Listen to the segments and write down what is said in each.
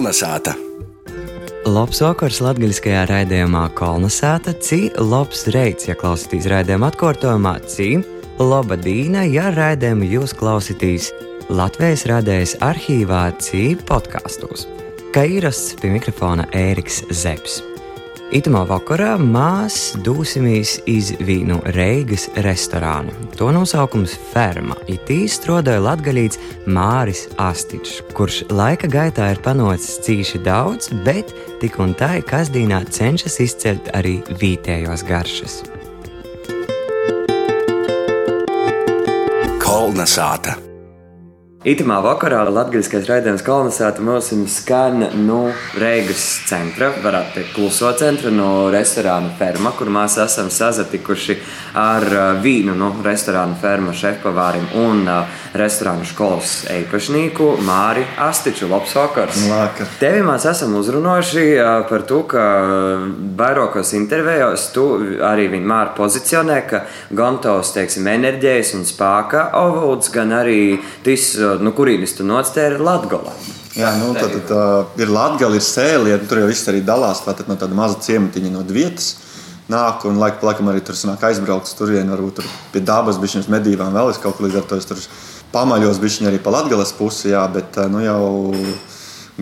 Kolnesāta! Labs vakars latgaļiskajā raidījumā Kolnesāta, cī labs reids, ja klausītīs raidījuma atkārtojumā, cī laba dīna, ja raidījumu jūs klausītīs Latvijas radējas arhīvā, cī podkastos. Kā ierasts pie mikrofona Ēriks Zepsi. Itamā vakarā mēs dosimies iz vīnu Reigas restorānu. To nosaukums Ferma. Itī strādāja latgaļīts Māris Astičs, kurš laika gaitā ir panācis cīši daudz, bet tik un tā kasdīnā cenšas izcelt arī vietējos garšas. Kolnesāta! Itamā vakarā Latvijas raidījums kolonizēta mums skan no Reigas centra, varētu teikt, kluso centra, no restorāna ferma, kur mēs esam sazatikuši ar vīnu no restorāna ferma šefpavārim un restorāna skolas īpašnieku Māri Astiču. Labs vakars! Vakar. Tevi mēs esam uzrunājuši par to, ka vairākos intervijos tu arī vienmēr pozicionē, ka gan tavs, teiksim, enerģijas un spēka avots, gan arī tis no kurienes tu nāc, tā ir Latvija. Jā, nu, tad, tad uh, ir Latvija, ir sēle, tur jau viss arī dalās. Tātad no tāda maza ciematiņa no vietas nāk, un laika pa laikam arī tur sanāk aizbraukt turien, varbūt tur pie dabas, bišķiņas medībām vēl es kaut ko līdz ar to es tur pamaļos bišķiņi arī pa Latgales pusi, jā, bet uh, nu jau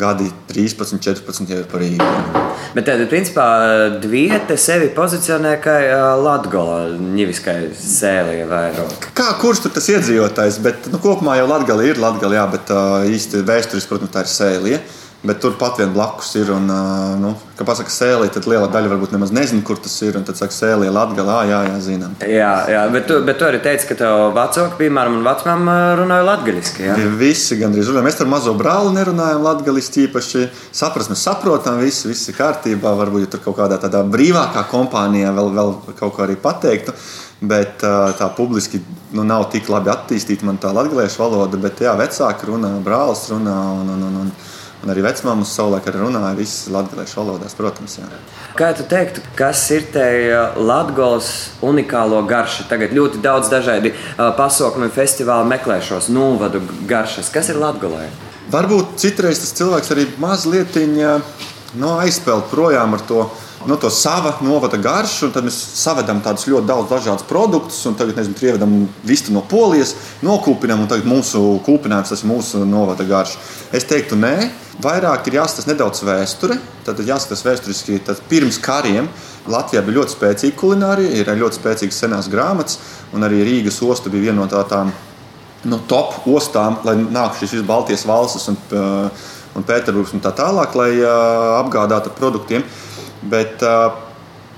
gadi 13, 14 jau ir par īņu. Bet tad, principā, Dvieta sevi pozicionē kā Latvijas ņeviskai sēlija vairāk. Kā kurš tur tas iedzīvotājs, bet nu, kopumā jau Latvija ir Latvija, bet uh, īsti vēsturiski, protams, tā ir sēlija. Bet turpat vien blakus ir. Un, nu, kā pasakā sēlī, tad liela daļa varbūt nemaz nezina, kur tas ir. Tad saka, sēlī Latvijā, jā, jā, zinām. Jā, jā bet, tu, bet tu arī teici, ka tev vecāki, piemēram, un vecmāma runāja latviešu. Ja? Visi gandrīz runāja. Mēs ar mazo brāli nerunājam latviešu īpaši. Saprast, mēs saprotam, viss ir kārtībā. Varbūt ja tur kaut kādā tādā brīvākā kompānijā vēl, vēl kaut ko arī pateiktu. Bet tā publiski nu, nav tik labi attīstīta man tā latviešu valoda. Bet jā, vecāki runā, brālis runā. Un, un, un, un, Un arī vecmāmas savulaik runāja visas latviešu valodās, protams. Jā. Kā tu teiktu, kas ir te Latvijas unikālo garšu? Tagad ļoti daudz dažādi pasaukumu festivāli meklē šos nulvadu garšas. Kas ir Latvijā? Varbūt citreiz tas cilvēks arī mazliet no aizpeld projām ar to no to sava novada garšu, un tad mēs savedam tādus ļoti daudz dažādus produktus, un tagad, nezinu, ievedam vistu no polijas, nokūpinām, un tagad mūsu kūpinājums tas ir mūsu novada garša. Es teiktu, nē, vairāk ir jāskatās nedaudz vēsture, tad jāskatās vēsturiski, tad pirms kariem Latvijā bija ļoti spēcīga kulinārija, ir ļoti spēcīgas senās grāmatas, un arī Rīgas osta bija viena no tādām no top ostām, lai nāk šīs Baltijas valstis un, un Pēterburgas un tā tālāk, lai apgādātu produktiem. Bet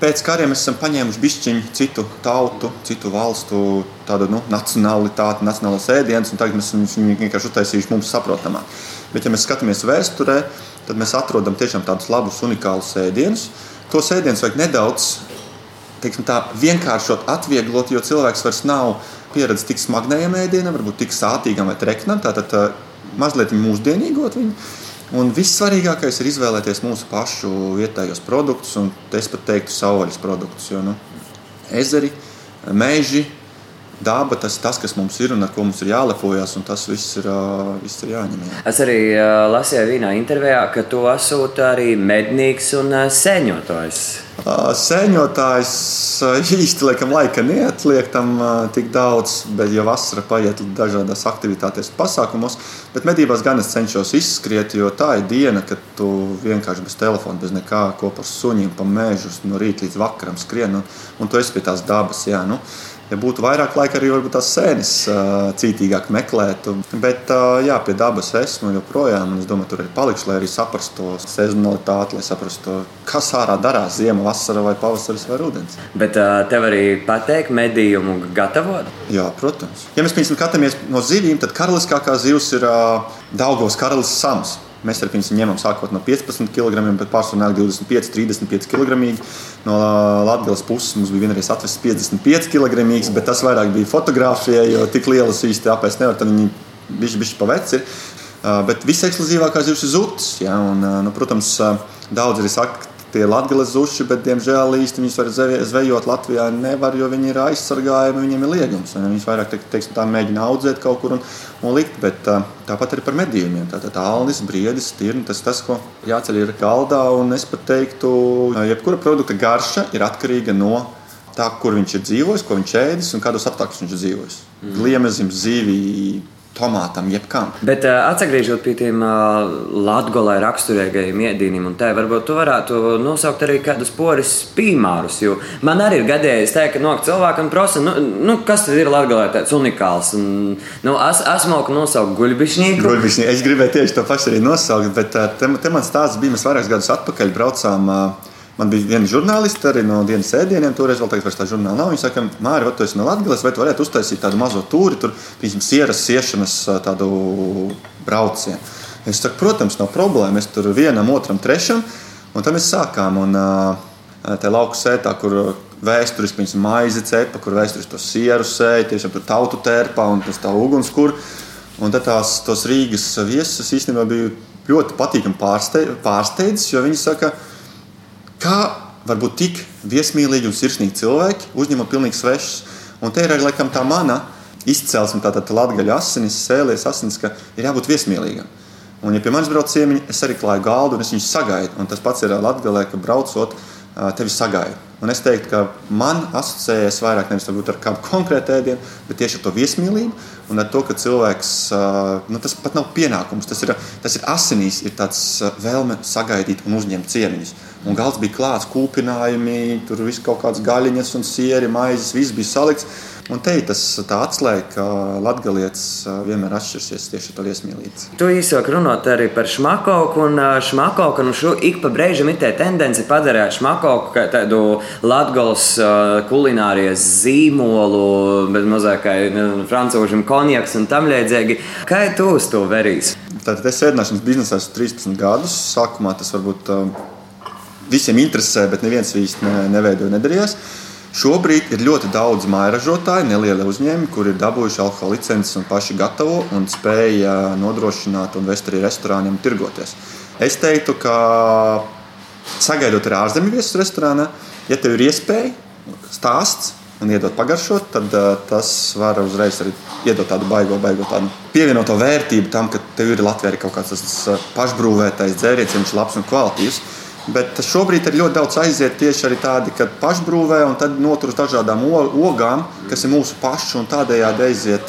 pēc kariem esam paņēmuši bišķiņu citu tautu, citu valstu tādu nu, nacionalitāti, nacionālos ēdienus, un tagad mēs viņu vienkārši uztaisījuši mums saprotamā. Bet, ja mēs skatāmies vēsturē, tad mēs atrodam tiešām tādus labus, unikālus ēdienus. Tos ēdienus vajag nedaudz teiksim, tā, vienkāršot, atvieglot, jo cilvēks vairs nav pieredzējis tik smagnējam ēdienam, varbūt tik sātīgam vai treknam. Tātad mazliet mūsdienīgot viņu. Un vissvarīgākais ir izvēlēties mūsu pašu vietējos produktus, un es pat teiktu, savvaļas produktus. Jo nu, ezeri, meži, daba, tas, tas, kas mums ir un ar ko mums ir jālepojas, un tas viss ir, viss ir jāņem. Jā. Es arī lasīju vienā intervijā, ka tu esot arī mednieks un sēņotājs. Sēņotājs īsti laikam laika neatliek tam tik daudz, bet jau vasara paiet dažādās aktivitātēs, pasākumos. Bet medībās gan es cenšos izskriet, jo tā ir diena, kad tu vienkārši bez telefona, bez nekā kopā ar suņiem pa mēžu no rīta līdz vakaram skrien un, un tu esi pie tās dabas. Jā, nu ja būtu vairāk laika, arī varbūt tās sēnes cītīgāk meklētu. Bet jā, pie dabas esmu joprojām, un es domāju, tur arī palikšu, lai arī saprastu to sezonalitāti, lai saprastu, kas ārā darās ziema, vasara vai pavasaris vai rudens. Bet tev arī patīk medījumu gatavot? Jā, protams. Ja mēs skatāmies no zivīm, tad karaliskākā zivs ir Daugos karalis sams. Mēs ar viņu ņemam sākot no 15 kg, bet pārsvarā 25, 35 kg. No Latvijas puses mums bija vienreiz atvests 55 kg, bet tas vairāk bija fotografija, jo tik lielas īsti apēst nevar. Tad viņi bija bijuši pa veci. Bet visekskluzīvākās zivs ir zuds. Ja, un, nu, protams, daudz arī saka, tie latgales zuši, bet, diemžēl, īsti viņus var zvejot Latvijā nevar, jo viņi ir aizsargājumi, viņiem ir liegums. Viņus vairāk, teiksim, tā mēģina audzēt kaut kur un, un likt, bet tāpat arī par medījumiem. Tātad alnis, briedis, tirni, tas tas, ko jāceļ ir galdā, un es pat teiktu, jebkura produkta garša ir atkarīga no tā, kur viņš ir dzīvojis, ko viņš ēdis un kādos apstākļos viņš ir dzīvojis. Mm. Gliemežam, zivīm tomātam, jebkam. Bet uh, atgriežoties pie tiem uh, latgolai raksturīgajiem iedīniem, un te varbūt tu varētu nosaukt arī kādus poris pīmārus. Jo man arī ir gadījies teikt, ka nāk cilvēkam prasa, nu, nu, kas tad ir latgolai tāds unikāls. Un, nu, es, esmu nosaukt guļbišķīgu. Guļbišķīgu. Es gribēju tieši to pašu arī nosaukt, bet uh, te, te man stāsts bija, mēs vairākus gadus atpakaļ braucām. Uh, Man bija viena žurnāliste arī no dienas sēdieniem, toreiz vēl tagad tā žurnāla nav. Viņa saka, Mārija, vai tu esi no Latvijas, vai tu varētu uztaisīt tādu mazo tūri, tur, piemēram, sieras siešanas tādu braucienu. Es saku, protams, nav problēma. Mēs tur vienam, otram, trešam, un tad mēs sākām. Un, tā lauka sētā, kur vēsturiski viņa maize cepa, kur vēsturiski to sieru sēja, tiešām tur tautu tērpā un tas tā ugunskur. Un tad tās Rīgas viesus īstenībā bija ļoti patīkami pārsteidzis, jo viņi saka, ka Kā var būt tik viesmīlīgi un sirsnīgi cilvēki, uzņemot pilnīgi svešus? Un te ir arī laikam, tā mana izcelsme, tātad tā latgaļa asinis, sēlies asinis, ka ir jābūt viesmīlīgam. Un, ja pie manis brauc ciemiņi, es arī klāju galdu un es viņus sagaidu. Un tas pats ir latgalē, ka braucot, tevi sagaidu. Un es teiktu, ka man asociējas vairāk nevis ar kādu konkrētu ēdienu, bet tieši ar to viesmīlību un ar to, ka cilvēks, nu, tas pat nav pienākums, tas ir, tas ir asinīs, ir tāds vēlme sagaidīt un uzņemt ciemiņus. Un galds bija klāts, kūpinājumi, tur viss kaut kādas gaļiņas un sieri, maizes, viss bija salikts. Un te ir tas atslēga, ka latgalietis vienmēr atšķirsies tieši ar iesmīlīti. Tu īsāk runāt arī par šmakoku, un šmakoku, un šo ik pa brīžam ir tā tendence padarīt šmakoku kā tādu latgals kulinārijas zīmolu, bet mazāk kā francūžam konjaks un tam līdzīgi. Kā tu uz to verīs? Tātad es sēdināšanas biznesā esmu 13 gadus. Sākumā tas varbūt visiem interesē, bet neviens īsti ne, neveidoja, nedarījās. Šobrīd ir ļoti daudz mairažotāju, nelieli uzņēmumi, kuri ir dabūjuši alkohola licences un paši gatavo un spēja nodrošināt un vest arī restorāniem tirgoties. Es teiktu, ka sagaidot ar ārzemju viesus restorānā, ja tev ir iespēja stāsts un iedot pagaršot, tad uh, tas var uzreiz arī iedot tādu baigo, baigo tādu pievienoto vērtību tam, ka tev ir Latvijā kaut kāds tas pašbrūvētais dzēriens, viņš ir labs un kvalitīvs. Bet šobrīd ir ļoti daudz aiziet tieši arī tādi, kad pašbrūvē un tad notur uz dažādām ogām, kas ir mūsu pašu un tādējādi aiziet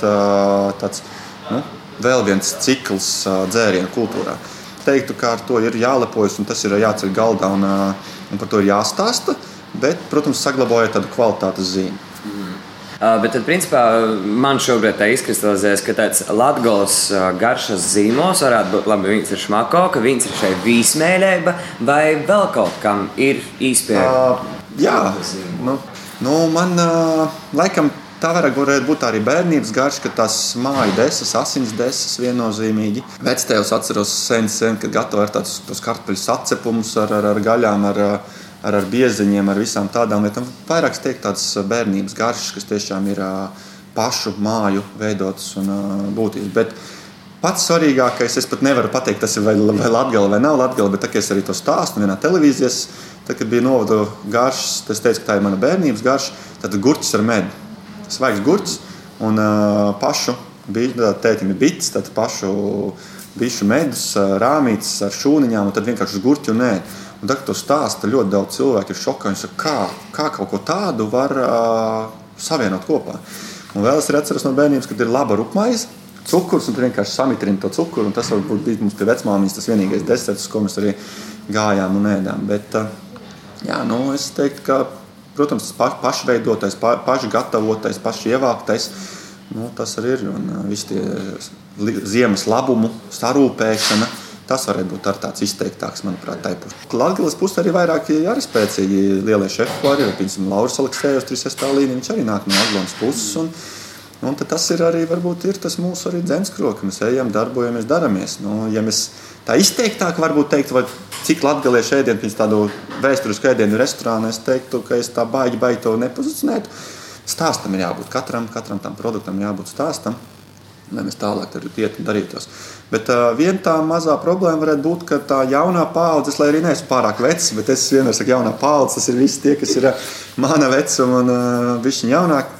tāds nu, vēl viens cikls dzērienu kultūrā. Teiktu, ka ar to ir jālepojas un tas ir jāceļ galdā un, un par to ir jāstāsta, bet, protams, saglabājot tādu kvalitātes zīmi. Uh, bet, tad, principā, man šobrīd tā izkristalizējas, ka tāds latgals uh, garšas zīmos varētu būt labi. Viņas ir šmako, ka viņas ir šeit vīsmēļēba vai vēl kaut kam ir īspēja. Uh, jā, nu, nu, man uh, laikam Tā varētu būt arī bērnības garša, ka tās māju desas, asins desas viennozīmīgi. Vectēvs atceros sen, sen kad gatavoja tādus kartupeļu sacepumus ar, ar, ar gaļām, ar, ar, ar bieziņiem, ar visām tādām lietām. Vairāk teikt, tādas bērnības garšas, kas tiešām ir pašu māju veidotas un būtības. Bet pats svarīgākais, es pat nevaru pateikt, tas ir vai, vai latgala vai nav latgala, bet tā, es arī to stāstu vienā televīzijas, tad, kad bija novada garšas, es teicu, ka tā ir mana bērnības garša, tad gurķis ar medu. Svaigs gurķis un uh, pašu bija, tētim ir bits, tad pašu bišu medus, rāmītes ar šūniņām, un tad vienkārši uz gurķu un ēd. Un tad, kad to stāsta, ļoti daudz cilvēku ir šokā. Viņi saka, kā, kā kaut ko tādu var uh, savienot kopā. Un vēl es atceros no bērnības, kad ir laba rupmaize, cukurs, un vienkārši samitrina to cukuru. Tas varbūt bija mums pie vecmāmiņas tas vienīgais deserts, ko mēs arī gājām un ēdām. Bet, jā, nu, es teiktu, ka, protams, pa, pašveidotais, pa, pašgatavotais, pašievāktais, nu, tas arī ir. Un visi tie ziemas labumu sarūpēšana Tas varētu būt tāds izteiktāks, manuprāt, tā pusē. Latvijas pusē arī vairāk arī spēcīgi lielie šefi, ko arī piemēram Lauris Aleksējos, 36. līnija, viņš arī nāk no Aglons puses. Un, un tas ir arī varbūt, ir tas mūsu arī dzenskrok, ka mēs ejam, darbojamies, daramies. Nu, ja mēs tā izteiktāk varbūt teikt, vai cik latgaliešu ēdienu pēc tādu vēsturisku ēdienu restorānu, es teiktu, ka es tā baigi, baigi to nepozicionētu. Stāstam ir jābūt katram, katram tam produktam jābūt stāstam. lai mēs tālāk iet un darītos. Bet uh, viena tā mazā problēma varētu būt, ka tā jaunā paudze, lai arī neesmu pārāk vecs, bet es vienmēr saku, jaunā paudze, tas ir visi tie, kas ir uh, mana vecuma un uh, viņa jaunāk.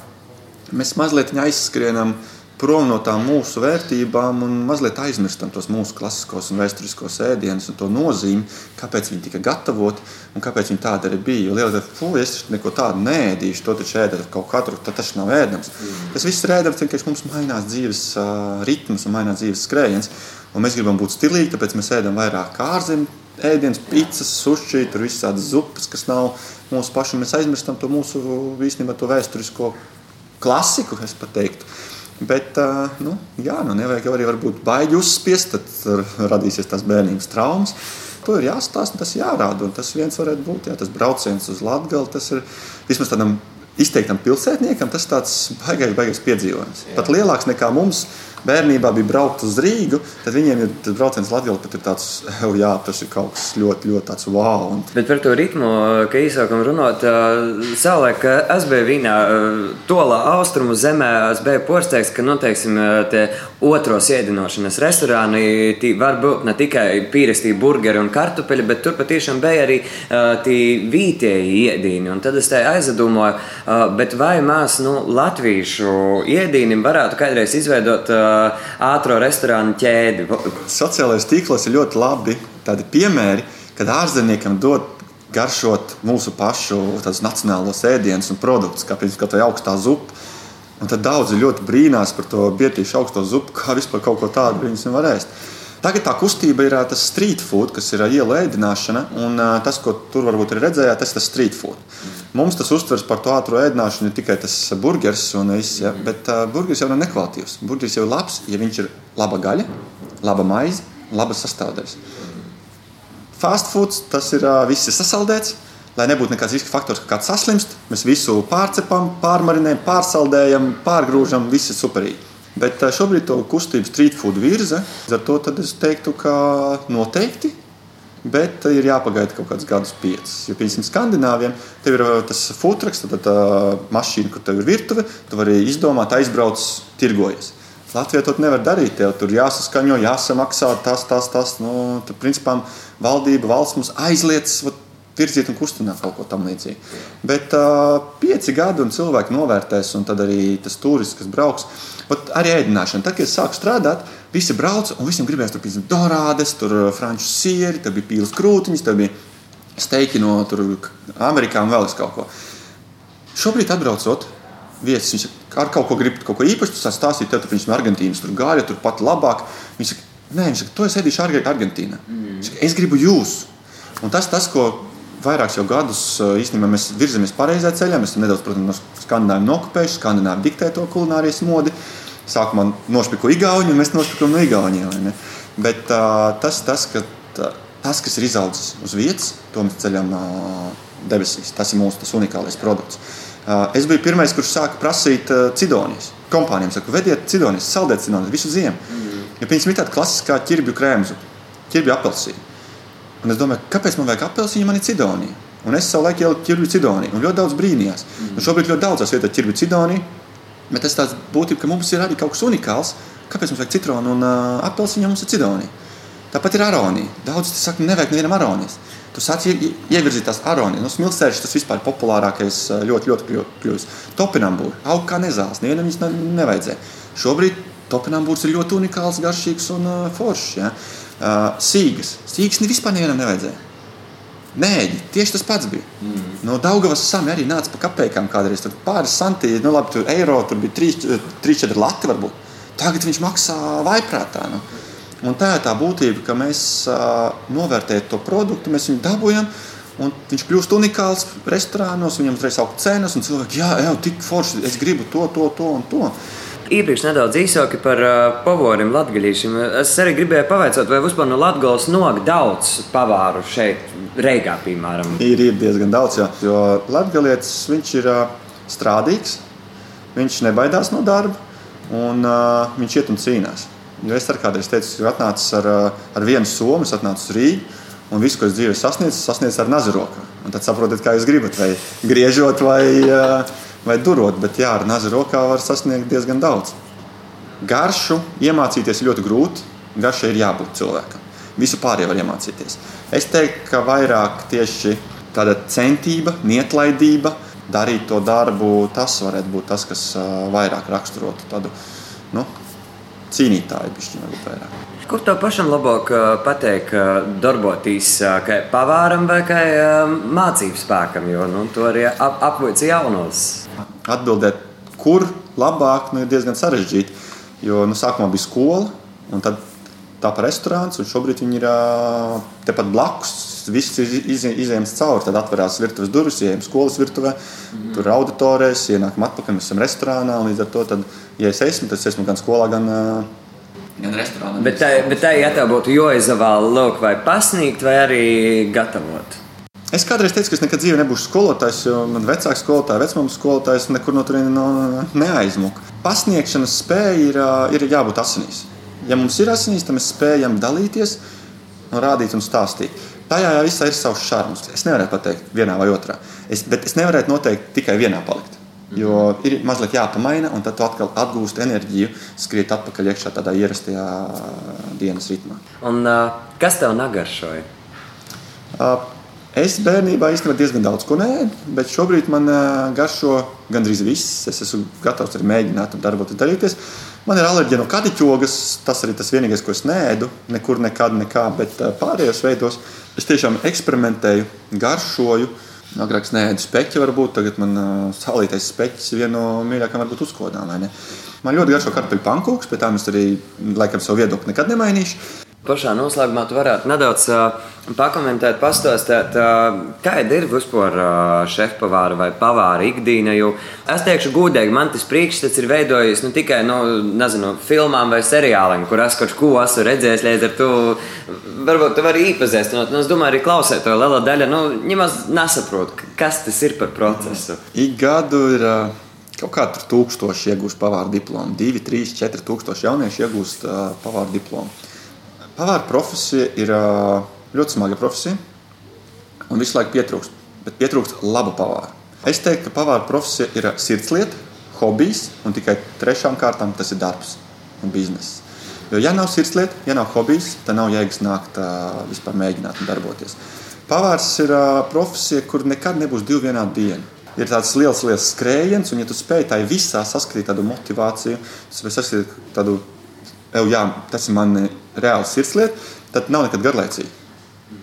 Mēs mazliet aizskrienam uh, prom no tām mūsu vērtībām un mazliet aizmirstam tos mūsu klasiskos un vēsturiskos ēdienus un to nozīmi, kāpēc viņi tika gatavoti un kāpēc viņi tādi arī bija. Jo lielākā daļa es neko tādu nēdīšu, to taču ēdat kaut katru, tad tas nav ēdams. Tas viss ir ēdams, tikai mums mainās dzīves ritms un mainās dzīves skrējiens. Un mēs gribam būt stilīgi, tāpēc mēs ēdam vairāk ārzemju ēdienas, pizzas, sushi, tur viss tādas zupas, kas nav mūsu pašu. Mēs aizmirstam to mūsu īstenībā to vēsturisko klasiku, es teiktu. Bet, nu, jā, nu nevajag jau arī baigi uzspiest, tad radīsies tās bērnības traumas. To ir jāstāsta, tas jārāda. Un tas viens varētu būt jā, tas brauciens uz Latviju. Tas ir vismaz tādam izteiktam pilsētniekam, tas ir tāds baigais, baigais piedzīvojums. Jā. Pat lielāks nekā mums bērnībā bija braukt uz Rīgu, tad viņiem ir brauciens Latvijā pat ir tāds, jā, tas ir kaut kas ļoti, ļoti tāds wow. Un... Bet par to ritmu, ka īsākam runāt, savulaik es biju Vīnā, tolā austrumu zemē, es biju porsteigts, ka, nu, teiksim, tie otros ēdinošanas restorāni var būt ne tikai pīrestī burgeri un kartupeļi, bet tur patiešām bija arī tie vītieji ēdīni. Un tad es te aizdomāju, bet vai mēs, nu, latviešu ēdīnim varētu kādreiz izveidot ātrā restorāna ķēdi. Sociālajos tīklos ir ļoti labi piemēri, kad ārzemniekam dod garšot mūsu pašu nacionālos ēdienus un produktus, kā piemēram tā augstā zupa. Un tad daudzi ļoti brīnās par to bietīšu augsto zupu, kā vispār kaut ko tādu viņus var ēst. Tagad tā kustība ir tas street food, kas ir iela ēdināšana, un tas, ko tur varbūt ir redzējāt, tas ir tas street food. Mums tas uztvers par to ātrā ēdināšanu ir tikai tas burgeris, un viss, ja? bet uh, burgeris jau nav nekvalitīvs. Burgeris jau ir labs, ja viņš ir laba gaļa, laba maize, labas sastāvdaļas. Fast food tas ir uh, viss ir sasaldēts. Lai nebūtu nekāds riska faktors, ka kāds saslimst, mēs visu pārcepam, pārmarinējam, pārsaldējam, pārgrūžam, viss ir superīgi. Bet eh, šobrīd to kustību street food virza. Ar to es teiktu, ka noteikti. Bet ir jāpagaida kaut kāds gadus, piecus. Jo, piemēram, skandināviem tev ir eh, tas futraks, tad tā mašīna, kur tev ir virtuve, tu vari izdomāt, aizbrauc, tirgoties. Latvijā to nevar darīt. Tev tur jāsaskaņo, jāsamaksā tas, tas, tas. Nu, tad, principā, valdība, valsts mums aizliedz virzīt un kustināt kaut ko tamlīdzīgu. Bet uh, pieci gadi un cilvēki novērtēs, un tad arī tas turists, kas brauks. Pat arī ēdināšana. Tad, kad es sāku strādāt, visi brauca un visiem gribējās tur piemēram dorādes, tur franču sieri, tur bija pīles krūtiņas, tur bija steiki no tur, Amerikā un vēl kaut ko. Šobrīd atbraucot, viesis viņš ar kaut ko grib kaut ko īpašu, tas stāstīt tev, tur viņš no Argentīnas tur gāja, tur pat labāk. Viņš saka, nē, viņš saka, to es ēdīšu Argentīnā. Mm. Saka, es gribu jūs. Un tas, tas, ko vairākus gadus īstenībā mēs virzamies pareizā ceļā. Mēs esam nedaudz, protams, no skandināviem nokopējuši, skandināvi diktē to kulinārijas modi. Sākumā nošpiku Igauni, un mēs nošpikām no Igaunijas. Bet uh, tas, tas, ka, tas, kas ir izaudzis uz vietas, to mēs ceļam uh, debesīs. Tas ir mūsu tas unikālais produkts. Uh, es biju pirmais, kurš sāka prasīt uh, cidonijas. Kompānijām saku, vediet cidonijas, saldēt cidonijas visu ziemu. Mm. Ja, piemēram, ir tāda klasiskā ķirbju krēmzu, ķirbju apelsīna. Un es domāju, kāpēc man vajag apelsīnu, man ir cidonija. Un es savu laiku ieliku ķirbju cidoniju. Un ļoti daudz brīnījās. Mm. Un šobrīd ļoti daudzās vietās ķirbju cidoniju. Bet tas tāds būtība, ka mums ir arī kaut kas unikāls. Kāpēc mums vajag citronu un uh, apelsīnu, ja mums ir cidonija? Tāpat ir aronija. Daudz saka, nevajag nevienam aronijas. Tu sāc ie, ievirzīt tās aronijas. Nu, smilcēšs tas vispār populārākais ļoti, ļoti kļuvis. Topinambūri. Aug kā nezāles. Nevienam viņas ne, nevajadzēja. Šobrīd topinambūrs ir ļoti unikāls, garšīgs un uh, foršs. Ja? Uh, sīgas. Sīgas vispār nevienam nevajadzēja. Nē, tieši tas pats bija. Mm. No Daugavas sami arī nāca pa kapekām kādreiz. Tur pāris santīti, nu labi, tur eiro, tur bija 3-4 lati varbūt. Tagad viņš maksā vaiprātā. Nu. Un tā ir tā būtība, ka mēs uh, novērtējam to produktu, mēs viņu dabūjam. Un viņš kļūst unikāls restorānos, viņam uzreiz aug cenas, un cilvēki, jā, jau tik forši, es gribu to, to, to un to iepriekš nedaudz īsāki par uh, pavoriem latgaļīšiem. Es arī gribēju pavaicāt, vai vispār no Latgales nog daudz pavāru šeit, Reigā, piemēram. Ir, ir diezgan daudz, jā, jo latgalietis, viņš ir uh, strādīgs, viņš nebaidās no darba, un uh, viņš iet un cīnās. Jo es kādreiz teicu, ka atnācis ar, ar vienu somu, es atnācu uz Rīgu, un visu, ko es dzīvē sasniedzu, sasniedzu ar nazarokā. Un tad saprotat, kā jūs gribat, vai griežot, vai uh, vai durot, bet jā, ar nazi rokā var sasniegt diezgan daudz. garšu iemācīties ļoti grūti. Garšai ir jābūt cilvēkam. Visu pārējo var iemācīties. Es teiktu, ka vairāk tieši tāda centība, neatlaidība, darīt to darbu, tas varētu būt tas, kas vairāk raksturotu tādu nu, cīnītāju pišķiņu vairāk. Kur tev pašam labāk pateikt, darboties kā pavāram vai kā mācību spēkam, jo nu, to arī ap, apvoic jaunos? Atbildēt, kur labāk, nu, ir diezgan sarežģīti, jo nu, sākumā bija skola, un tad tā par restorāns, un šobrīd viņi ir tepat blakus. Viss ir izējams cauri. Tad atverās virtuves durvis, ienākam skolas virtuvē, mm. tur ir auditorijas, ienākam atpakaļ, mēs esam restorānā. Līdz ar to, tad, ja es esmu, tad es esmu gan skolā, gan, gan restorānā. Bet tā, bet tā ja tev būtu jāizvēl lūk, vai pasniegt, vai arī gatavot. Es kādreiz teicu, ka es nekad dzīvē nebūšu skolotājs, jo man vecāks skolotājs, vecmāmas skolotājs nekur no turienes no, neaizmuka. Pasniegšanas spēja ir, ir jābūt asinīs. Ja mums ir asinīs, tad mēs spējam dalīties, un rādīt un stāstīt. Tajā visā ir savs šarms. Es nevaru pateikt vienā vai otrā. Es, bet es nevaru noteikti tikai vienā palikt. Jo ir mazliet jāpamaina, un tad tu atkal atgūsti enerģiju, skriet atpakaļ iekšā tādā ierastajā dienas ritmā. Un, uh, kas tev negaršoja? Uh, es bērnībā īstenībā diezgan daudz ko nēdu, bet šobrīd man garšo gandrīz viss. Es esmu gatavs arī mēģināt darboties, darīties. Man ir alerģija no kadiķogas. Tas arī tas vienīgais, ko es nēdu. Nekur nekad, nekā, bet pārējos veidos es tiešām eksperimentēju, garšoju. Agrāk es nēdu speķi, varbūt tagad man salītais speķis ir viena no mīļākajām, varbūt uzkodām. Man ļoti garšo kartupeļu pankūks, pie tām es arī laikam savu viedokli nekad nemainīšu. Pašā noslēgumā tu varētu nedaudz uh, pakomentēt, pastāstīt, uh, kāda ir vispār uh, šefpavāra vai pavāra ikdiena. Jo es teikšu, gudīgi, man tas priekšstats ir veidojis ne tikai no nezinu, filmām vai seriāliem, kur es kaut ko esmu redzējis, līdz ar to varbūt tu vari iepazīstināt. Nu, es domāju, arī klausētāji liela daļa nu, nemaz nesaprot, kas tas ir par procesu. Ik gadu ir. Uh... Kaut kā tur tūkstoši iegūst pavāra diplomu. Divi, trīs, četri tūkstoši jaunieši iegūst uh, pavāra diplomu. Pavāra profesija ir ļoti smaga profesija, un visu laiku pietrūkst. Bet pietrūkst laba pavāra. Es teiktu, ka pavāra profesija ir sirdslieta, hobijs, un tikai trešām kārtām tas ir darbs un bizness. Jo, ja nav sirdslieta, ja nav hobijs, tad nav jēgas nākt vispār mēģināt un darboties. Pavārs ir profesija, kur nekad nebūs divu vienādu dienu. Ir tāds liels, liels skrējiens, un, ja tu spēj tai visā saskatīt tādu motivāciju, tas var saskatīt tādu Ev, jā, tas ir man reāls sirdslieta, tad nav nekad garlaicīgi.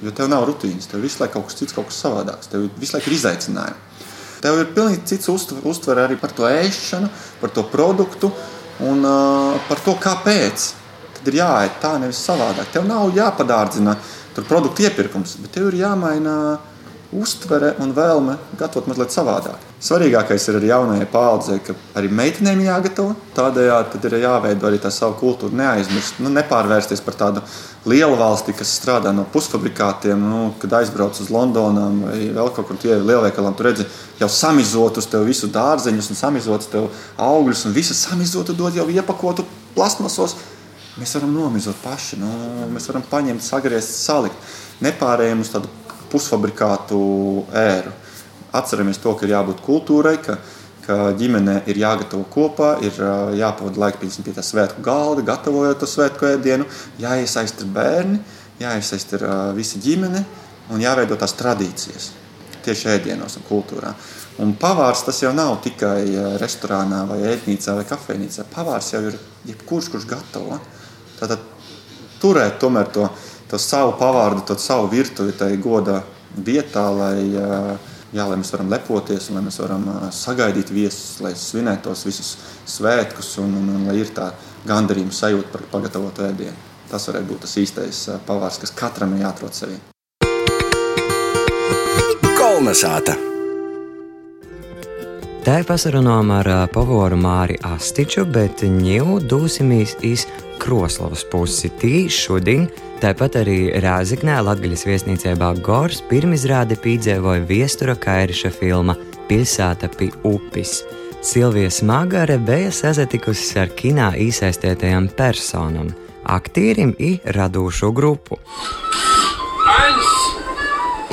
Jo tev nav rutīnas, tev visu laiku kaut kas cits, kaut kas savādāks. Tev visu laiku ir izaicinājumi. Tev ir pilnīgi cits uztver, uztver arī par to ēšanu, par to produktu un uh, par to, kāpēc. Tad ir jāiet tā, nevis savādāk. Tev nav jāpadārdzina produktu iepirkums, bet tev ir jāmaina uztvere un vēlme gatavot mazliet savādāk. Svarīgākais ir arī jaunajai paudzei, ka arī meitenēm jāgatavo. Tādējādi ir jāveido arī tā savu kultūru, neaizmirst, nu, nepārvērsties par tādu lielu valsti, kas strādā no pusfabrikātiem. Nu, kad aizbrauc uz Londonām vai vēl kaut kur tie lielveikalām, tur redzi jau samizotus tev visu dārzeņus un samizotus tev augļus un visu samizotu dod jau iepakotu plasmasos. Mēs varam nomizot paši, nu, mēs varam paņemt, sagriezt, salikt. Nepārējiem uz tādu pusfabrikātu ēru atceramies to, ka ir jābūt kultūrai, ka, ka ģimene ir jāgatavo kopā, ir jāpavada laika pie tā svētku galda, gatavojot to svētku ēdienu, jāiesaist ir bērni, jāiesaist ir visa ģimene un jāveido tās tradīcijas tieši ēdienos un kultūrā. Un pavārs tas jau nav tikai restorānā, vai ēdnīcā, vai kafejnīcā. Pavārs jau ir jebkurš, kurš gatavo. Tātad turēt tomēr to, to savu pavārdu, to savu virtuvi tai goda vietā, lai jā, lai mēs varam lepoties, lai mēs varam sagaidīt viesus, lai svinētu tos visus svētkus un, un, un lai ir tā gandarījuma sajūta par pagatavotu ēdienu. Tas varētu būt tas īstais pavārs, kas katram ir jāatrod sevī. Kolnesāta! Tā ir pasarunām ar pavoru Māri Astiču, bet ņēmu dosimies iz Kroslavas pusi. Tī šodien Tāpat arī Rāzaknē Latvijas viesnīcībā Gors pirmizrāde piedzīvoja viestura Kairiša filma Pilsēta pie upes. Silvija Smagare bija sazatikusi ar kinā iesaistītajām personām, aktierim un radošo grupu.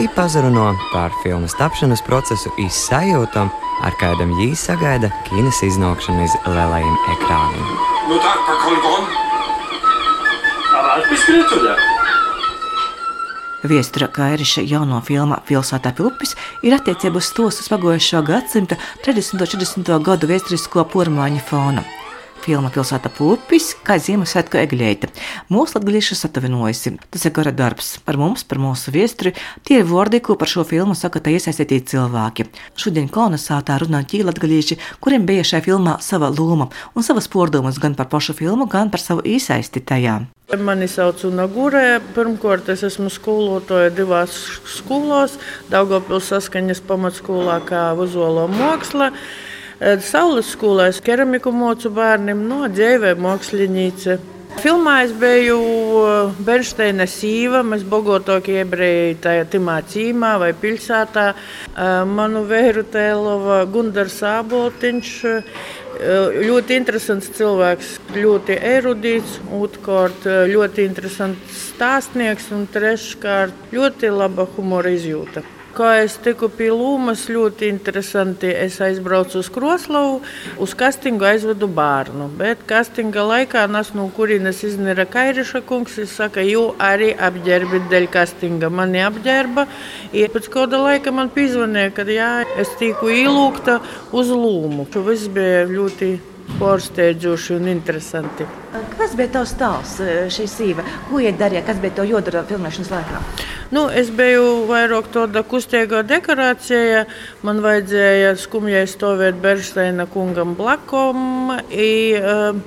I pazaruno par filmas tapšanas procesu, izsajūtam ar kādam jī sagaida kinas iznākšanu uz lielajiem ekrāniem. Nu tak, pa kongon. Aber alles bis wieder. Viestura Kairiša jauno filmā Pilsētā Pilpis ir attiecībā uz tos uz pagājušā gadsimta 30. un 40. gadu vēsturisko pormāņu fonu. Filma Pilsēta Pupis, kā Ziemassvētku egļēta. Mūsu latgalīša satavinojusi. Tas ir gara darbs. Par mums, par mūsu viesturi, tie ir vārdi, ko par šo filmu saka tā iesaistīti cilvēki. Šodien kolonizātā runā ķīlatgalīši, kuriem bija šajā filmā sava loma un savas pordomas gan par pašu filmu, gan par savu iesaisti tajā. Mani sauc Unagūrē. Pirmkārt, es esmu skolotāja divās skolās. Daugopils saskaņas pamatskolā kā vizuālo mākslu. Saules skolā es keramiku mocu bērniem no dzīvē māksliniece. Filmā es biju Bernsteina sīva, mēs bogotokie ebreji tajā timā cīmā vai pilsētā. Manu vēru tēlova Gundars Āboltiņš. Ļoti interesants cilvēks, ļoti erudīts, otrkārt ļoti interesants stāstnieks un treškārt ļoti laba humora izjūta. Kā es tiku pie Lūmas, ļoti interesanti. Es aizbraucu uz Kroslavu, uz kastingu aizvedu bērnu. Bet kastinga laikā nas no kurienes iznira Kairiša kungs. Viņš saka, jo arī apģērbi dēļ kastinga. Mani apģērba. Ja pēc kāda laika man pizvanīja, ka jā, es tiku ielūgta uz Lūmu. Viss bija ļoti pārsteidzoši un interesanti. Kas bija tavs stāsts šī sīva? Ko iedarīja, kas bija tev jodara filmēšanas laikā? Nu, es biju vairāk tāda kustīgā dekorācijā. Man vajadzēja skumjai stāvēt Bernsteina kungam blakum. I, uh,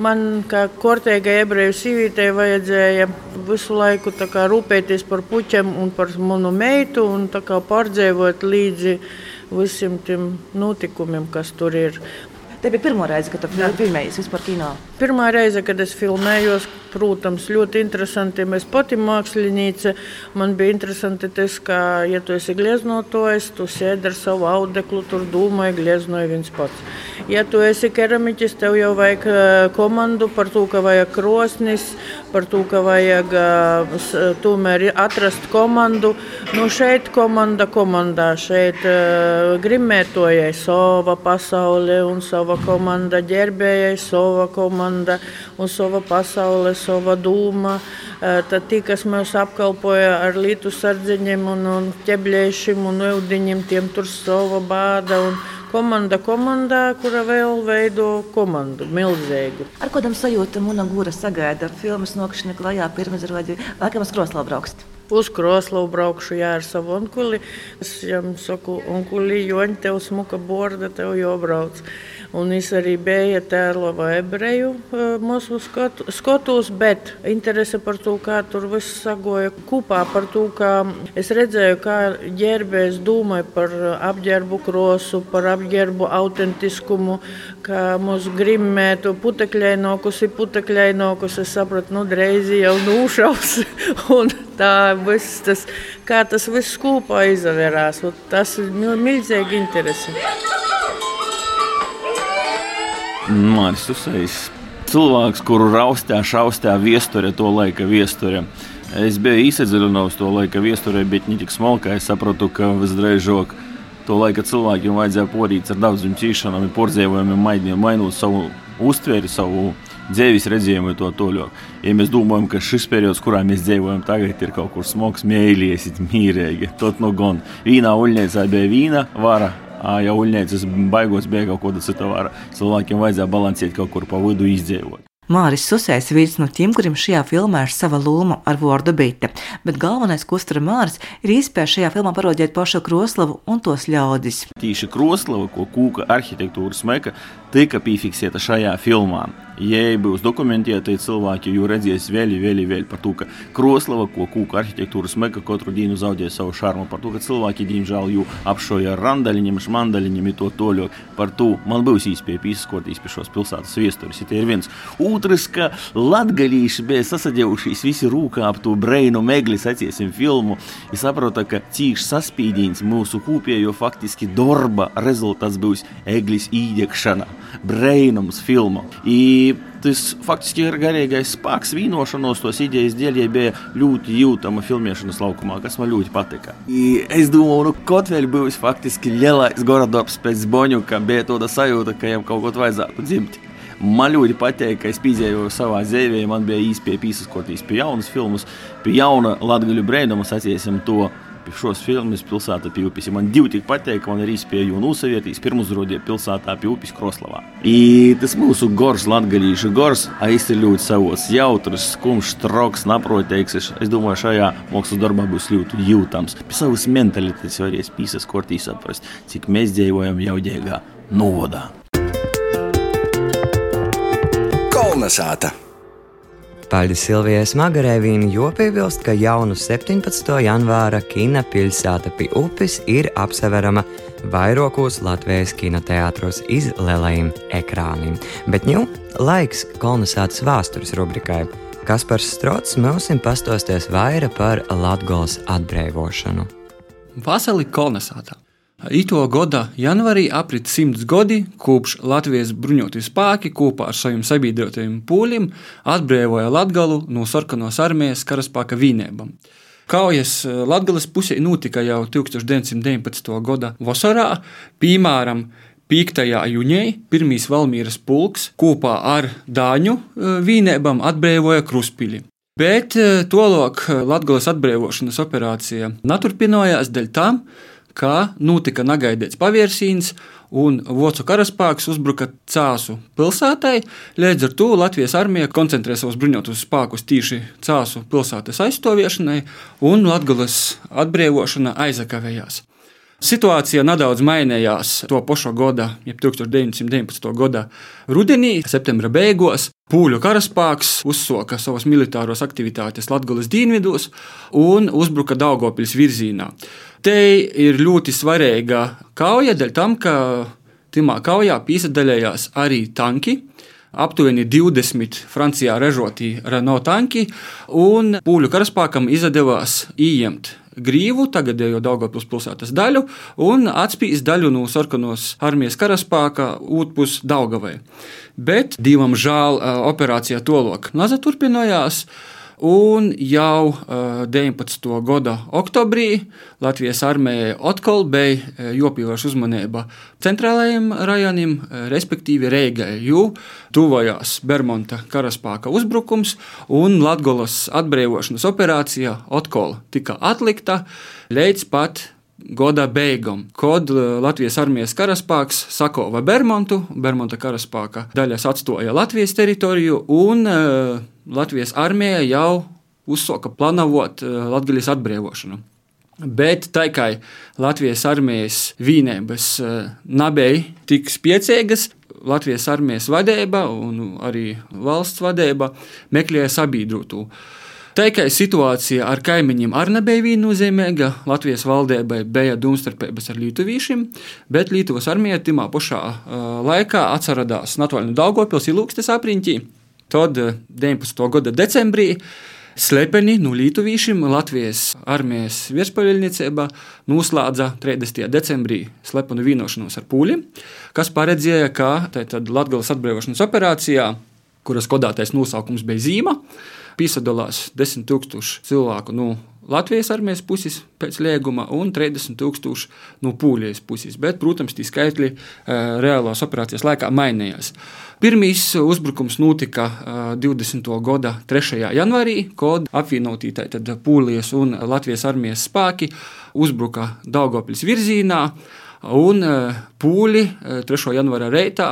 man, kā kortēgai ebreju sīvītei, vajadzēja visu laiku kā, rūpēties par puķiem un par manu meitu un pārdzīvot līdzi visiem tiem notikumiem, kas tur ir. Tā bija pirmā reize, kad tu filmējies vispār kino. Pirmā reize, kad es filmējos, protams, ļoti interesanti. Mēs pati mākslinieci. Man bija interesanti tas, ka, ja tu esi gleznotojs, tu sēdi ar savu audeklu, tur domāji, gleznoji viens pats. Ja tu esi keramiķis, tev jau vajag komandu par to, ka vajag krosnis, par to, ka vajag tomēr atrast komandu. Nu, šeit komanda komandā, šeit grimētojai sava pasaule un sava komanda, ģērbējai sava komanda un sava pasaule, sava dūma. Tad tie, kas mūs apkalpoja ar lītu sardziņiem un, un ķeblēšiem un eudiņiem, tiem tur sava bāda. Un, komanda komandā, kura vēl veido komandu milzīgu. Ar kādam sajūtam un gūra sagaida filmas nokšana klajā pirmizrādi, laikam uz Kroslavu braukst? Uz Kroslavu braukšu jā, ar savu onkuli. Es viņam saku, onkuli, joņ, tev smuka borda, tev jau brauc. Un es arī biju tēlova ebreju e, mūsu skotos, bet interese par to, kā tur viss sagoja kopā, par to, kā es redzēju, kā ģērbējs domāja par apģērbu krosu, par apģērbu autentiskumu, kā mūsu grimmētu putekļainokus ir putekļainokus. Es sapratu, nu, dreizi jau nūšaus. Un tā viss, tas, kā tas viss kopā izvērās, tas ir milzīgi interesanti. Māris Usējs. Cilvēks, kuru raustā, šaustā viesturē, to laika viesturē. Es biju izsmeļojis to laika viesturē, bet ne tik smalki. Es saprotu, ka visdrīzāk to laika cilvēkiem vajadzēja porīt ar daudziem cīšanām, maidiem, mainot savu uztveri, savu dzīves redzējumu to toļāk. Ja mēs domājam, ka šis periods, kurā mēs dzīvojam tagad, ir kaut kur smags, mīlēsiet, mīrīgi, tad no gan vīnā uļņēcā bija vīna vara, ja uļņēcis baigos bija kaut kāda cita vara. Cilvēkiem vajadzēja balansēt kaut kur pa vidu izdzīvot. Māris Susēs ir viens no tiem, kuriem šajā filmā ir sava loma ar vārdu bite, bet galvenais, ko uztver Māris, ir iespēja šajā filmā parodēt pašu Kroslavu un tos ļaudis. Tīši Kroslava, ko kūka arhitektūras meka, tika piefiksēta šajā filmā. Ja būs dokumentēti cilvēki, jau redzēs vēl, vēl, vēl par to, ka Kroslava, ko kūka arhitektūras meka, katru dienu zaudē savu šarmu, par to, ka cilvēki, diemžēl, jau apšoja ar randaļiem, šmandaļiem, to toļo. Par to man būs īspēja piesakoties pie šos pilsētas viesturis. Ja ir viens. Otrs, ka latgalīši bija sasadējušies visi rūkā ap to breinu megli, saciesim filmu. Es saprotu, ka cīši saspīdīns mūsu kūpējo faktiski darba rezultāts būs eglis īdekšana, breinums filma. I tas faktiski ir garīgais spēks, vīnošanos, tos idejas dēļ, ja bija ļoti jūtama filmēšanas laukumā, kas man ļoti patika. I es domāju, nu, kaut vēl būs faktiski lielais goradarbs pēc Boņuka, bija tāda sajūta, ka viņam kaut ko vajadzētu dzimt. Man ļoti patīk, ka es pīzēju savā dzīvē, man bija īstenībā piesakoties pie jaunas filmas, pie jauna latgaļu brēnuma, saciesim to šos filmus pilsētā pie upes. Man divi tik patīk, man ir izspēju un uzsavieties pirms uzrādīja pilsētā pie upes Kroslavā. I tas mūsu gors, latgalīšu gors, aizsir ļoti savos jautrs, skumjš, troks, naproteiks. Es domāju, šajā mākslas darbā būs ļoti jūtams. Pie savas mentalitātes varēs pīsas kortīs saprast, cik mēs dzīvojam jaudīgā novodā. Kolnesāta! Paļģa Silvijai Smagarē viņa jo piebilst, ka jaunu 17. janvāra kina pilsēta pie upes ir apseverama vairākos Latvijas kinoteātros iz lielajiem ekrāniem. Bet nu laiks kolonizācijas vēstures rubrikai. Kaspars Strots mums pastosties vairāk par Latvijas atbrīvošanu. Vasarī kolonizētā. Ito gada janvārī aprit simts gadi, kopš Latvijas bruņotie spēki kopā ar saviem sabiedrotajiem pūļiem atbrīvoja Latviju no sarkanos armijas karaspēka vienībām. Kaujas Latvijas pusē notika jau 1919. gada vasarā, piemēram, 5. jūnijā pirmīs Valmīras pulks kopā ar Dāņu vienībām atbrīvoja Kruspili. Bet tolok Latvijas atbrīvošanas operācija neturpinājās dēļ tam, ka notika negaidīts pavērsiens, un Vācu karaspēks uzbruka Cāsu pilsētai. Līdz ar to Latvijas armija koncentrē savus bruņotos spēkus tieši Cāsu pilsētas aizstāviešanai, un Latvijas atbrīvošana aizakavējās. Situācija nedaudz mainījās to pašu gada, jeb 1919. gada rudenī, septembra beigās. Pūļu karaspēks uzsāka savas militāras aktivitātes Latvijas dienvidos un uzbruka Daugopils virzienā. Te ir ļoti svarīga kauja, dēļ tam, ka tajā kaujā piesaistījās arī tanki. Aptuveni 20 Francijā ražoti Renault tanki, un pūļu karaspēkam izdevās ieņemt grīvu, tagadējo Daugopils pilsētas daļu, un atspīs daļu no sarkanos armijas karaspēka ūtpus Daugavai. Bet, divam žēl, operācija tolok naza turpinājās. Un jau uh, 19. gada oktobrī Latvijas armijai atkal bija jopīvaša uzmanība centrālajiem rajoniem, respektīvi Reigai, jo tuvojās Bermuda karaspēka uzbrukums, un Latvijas atbrīvošanas operācija atkal tika atlikta līdz pat gada beigām, kad Latvijas armijas karaspēks sakova Bermudu, Bermuda karaspēka daļas atstoja Latvijas teritoriju un uh, Latvijas armija jau uzsāka plānot eh, Latvijas atbrīvošanu. Bet tā kā Latvijas armijas vienības eh, nebija tik spēcīgas, Latvijas armijas vadība un arī valsts vadība meklēja sabiedrotu. Kā situācija ar kaimiņiem arī nebija viennozīmīga, Latvijas valdībai bija domstarpības ar Lietuvīšiem, bet Lietuvas armija tajā pašā uh, laikā atceradās Natūrālu Daugopils ilūkstes apriņķī. Tad 19. Eh, gada decembrī slepeni no Lietuvīšiem Latvijas armijas virspaļniecība noslēdza 30. decembrī slepenu vienošanos ar pūļiem, kas paredzēja, ka Latvijas atbrīvošanas operācijā, kuras kodātais nosaukums bija zīme, piesadalās 10 000 cilvēku no Latvijas armijas puses pēc lieguma un 30 tūkstoši no Pūlijas puses. Bet, protams, tie skaitļi uh, reālās operācijas laikā mainījās. Pirmīs uzbrukums notika uh, 20. gada 3. janvārī, kad apvienotī Pūlijas un Latvijas armijas spēki uzbruka Daugopils virzienā, un uh, Pūļi 3. janvāra reitā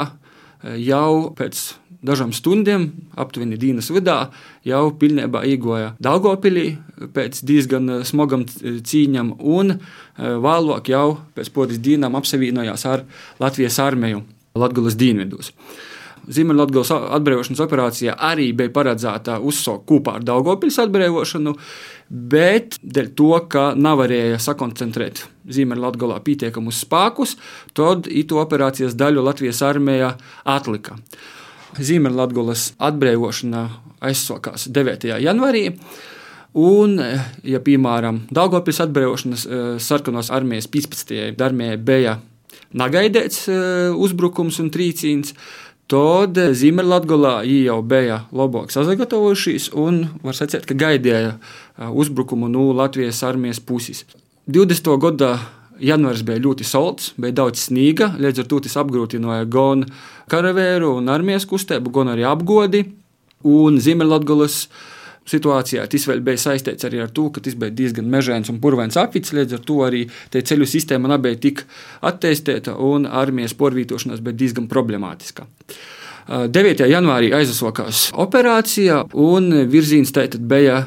jau pēc dažām stundām, aptuveni dienas vidā, jau pilnībā iegoja Daugopilī pēc diezgan smagam cīņam, un eh, vēlāk jau pēc podas dienām apsevienojās ar Latvijas armiju Latvijas dienvidos. Ziemeļvidus atbrīvošanas operācijā arī bija paredzēta uzsākt kopā ar Daugopils atbrīvošanu, bet dēļ to, ka nevarēja sakoncentrēt Ziemeļvidusā pietiekamus spēkus, tad itu operācijas daļu Latvijas armija atlika. Ziemeļvidus atbrīvošana aizsākās 9. janvārī. Un, ja piemēram Dārgopils atbrīvošanas eh, sarkanās armijas 15. armijai bija negaidīts eh, uzbrukums un trīcīns, Tad Ziemeļlatgolā jau bija labāk sagatavojušies un var sacīt, ka gaidīja uzbrukumu no Latvijas armijas puses. 20. gada janvārs bija ļoti salds, bija daudz sniega, līdz ar to tas apgrūtināja gan karavēru un armijas kustību, gan arī apgodi. Un Ziemeļlatgolas situācijā tas bija saistīts arī ar to, ka tas bija diezgan mežains un purvains apvidus. Līdz ar to arī ceļu sistēma nebija tik attīstīta un armijas porvītošanās bija diezgan problemātiska. 9. janvārī aizsākās operācija, un virziens tātad bija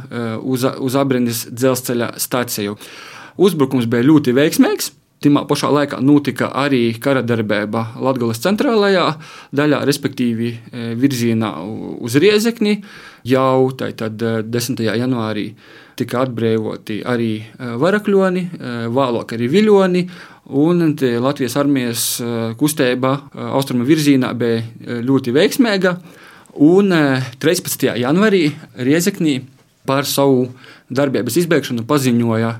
uz, uz Abrenes dzelzceļa stāciju. Uzbrukums bija ļoti veiksmīgs. Timā pašā laikā notika arī kara darbība Latvijas centrālajā daļā, respektīvi virzienā uz Riezekni. Jau tad 10. janvārī tika atbrīvoti arī varakļoni, vēlāk arī viļoni. Un Latvijas armijas kustība austrumu virzienā bija ļoti veiksmīga. Un 13. janvārī Riezeknī par savu darbības izbeigšanu paziņoja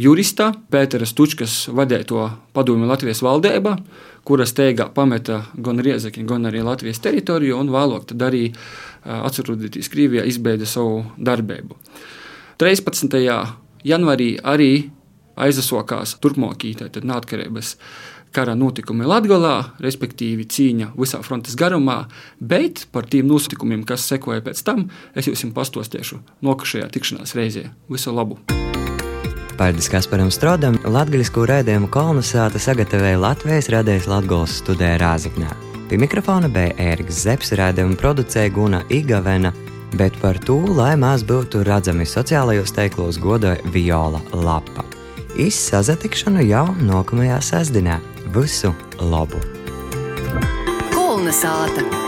jurista Pētera Stučkas vadīto padomju Latvijas valdībā, kuras teigā pameta gan Riezekni, gan arī Latvijas teritoriju, un vēlāk arī atceroties Krievijā izbeidza savu darbību. 13. janvārī arī aizsākās turpmākie neatkarības kara notikumi Latvijā, respektīvi cīņa visā frontes garumā, bet par tiem notikumiem, kas sekoja pēc tam, es jums pastāstīšu nākamajā tikšanās reizē. Visu labu! Pārdis Kasparam Strodam latgaļisku raidījumu kolonizāta sagatavoja Latvijas radijas Latgolas studē Rāziknā. Pie mikrofona bija Ēriks Zepsi, raidījumu producēja Guna Igavena, bet par to, lai mēs būtu redzami sociālajos teiklos, godoja Viola Lapa. Izsazatikšanu jau nākamajā sestdienā. Visu labu! Kolonizāta!